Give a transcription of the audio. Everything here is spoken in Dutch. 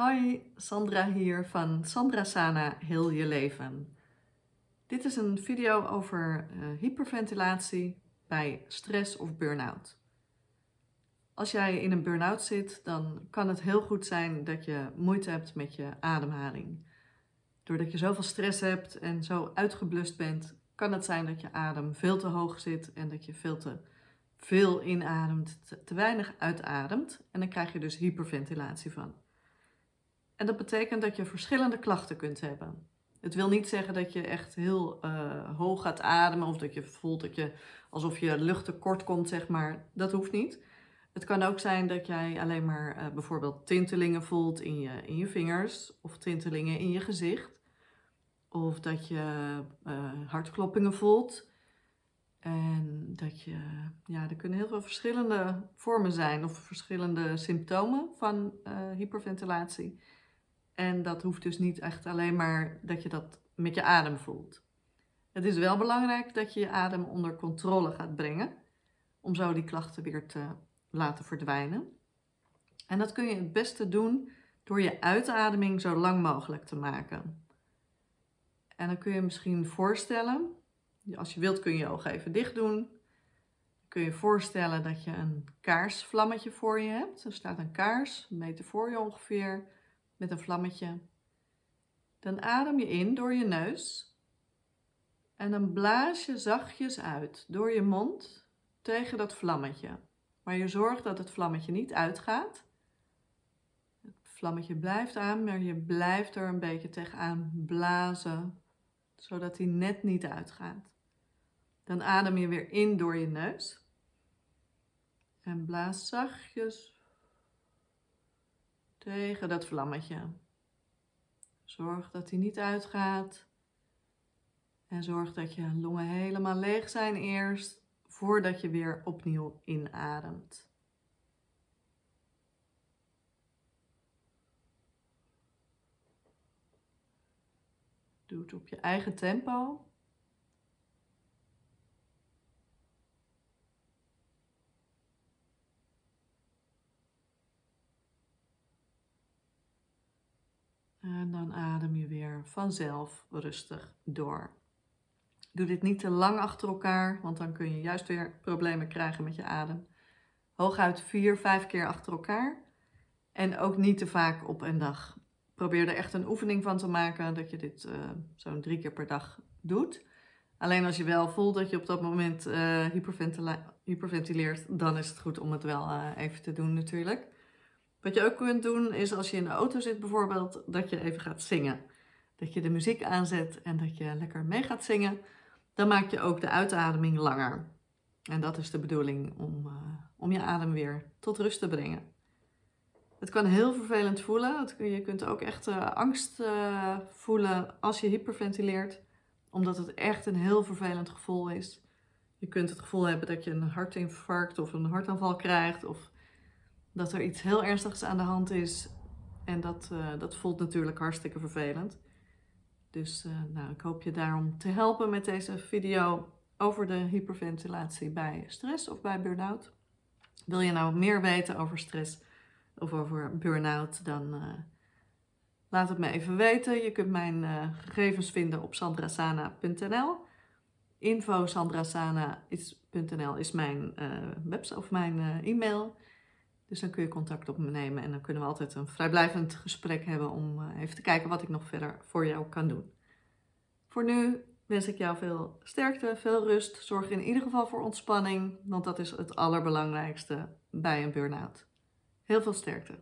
Hoi, Sandra hier van Sandra Sana Heel Je Leven. Dit is een video over uh, hyperventilatie bij stress of burn-out. Als jij in een burn-out zit, dan kan het heel goed zijn dat je moeite hebt met je ademhaling. Doordat je zoveel stress hebt en zo uitgeblust bent, kan het zijn dat je adem veel te hoog zit en dat je veel te veel inademt, te weinig uitademt. En dan krijg je dus hyperventilatie van. En dat betekent dat je verschillende klachten kunt hebben. Het wil niet zeggen dat je echt heel uh, hoog gaat ademen of dat je voelt dat je alsof je lucht tekort komt, zeg maar. Dat hoeft niet. Het kan ook zijn dat jij alleen maar uh, bijvoorbeeld tintelingen voelt in je, in je vingers of tintelingen in je gezicht. Of dat je uh, hartkloppingen voelt. En dat je, ja, er kunnen heel veel verschillende vormen zijn of verschillende symptomen van hyperventilatie. En dat hoeft dus niet echt alleen maar dat je dat met je adem voelt. Het is wel belangrijk dat je je adem onder controle gaat brengen, om zo die klachten weer te laten verdwijnen. En dat kun je het beste doen door je uitademing zo lang mogelijk te maken. En dan kun je misschien voorstellen, als je wilt kun je je ogen even dicht doen. Dan kun je voorstellen dat je een kaarsvlammetje voor je hebt. Er staat een kaars, een meter voor je ongeveer met een vlammetje. Dan adem je in door je neus en dan blaas je zachtjes uit door je mond tegen dat vlammetje. Maar je zorgt dat het vlammetje niet uitgaat. Het vlammetje blijft aan, maar je blijft er een beetje tegenaan blazen, zodat hij net niet uitgaat. Dan adem je weer in door je neus. En blaas zachtjes tegen dat vlammetje. Zorg dat hij niet uitgaat. En zorg dat je longen helemaal leeg zijn eerst, voordat je weer opnieuw inademt. Doe het op je eigen tempo. En dan adem je weer vanzelf rustig door. Doe dit niet te lang achter elkaar, want dan kun je juist weer problemen krijgen met je adem. Hooguit vier, vijf keer achter elkaar. En ook niet te vaak op een dag. Probeer er echt een oefening van te maken dat je dit uh, zo'n drie keer per dag doet. Alleen als je wel voelt dat je op dat moment uh, hyperventileert, dan is het goed om het wel uh, even te doen natuurlijk. Wat je ook kunt doen is als je in de auto zit bijvoorbeeld, dat je even gaat zingen. Dat je de muziek aanzet en dat je lekker mee gaat zingen. Dan maak je ook de uitademing langer. En dat is de bedoeling om, uh, om je adem weer tot rust te brengen. Het kan heel vervelend voelen. Je kunt ook echt uh, angst uh, voelen als je hyperventileert. Omdat het echt een heel vervelend gevoel is. Je kunt het gevoel hebben dat je een hartinfarct of een hartaanval krijgt. Of dat er iets heel ernstigs aan de hand is. En dat, uh, dat voelt natuurlijk hartstikke vervelend. Dus uh, nou, ik hoop je daarom te helpen met deze video over de hyperventilatie bij stress of bij burn-out. Wil je nou meer weten over stress of over burn-out, dan uh, laat het me even weten. Je kunt mijn gegevens vinden op sandrasana.nl. Info sandrasana.nl is mijn website of mijn e-mail. Dus dan kun je contact op me nemen en dan kunnen we altijd een vrijblijvend gesprek hebben om eh, even te kijken wat ik nog verder voor jou kan doen. Voor nu wens ik jou veel sterkte, veel rust. Zorg in ieder geval voor ontspanning, want dat is het allerbelangrijkste bij een burn-out. Heel veel sterkte.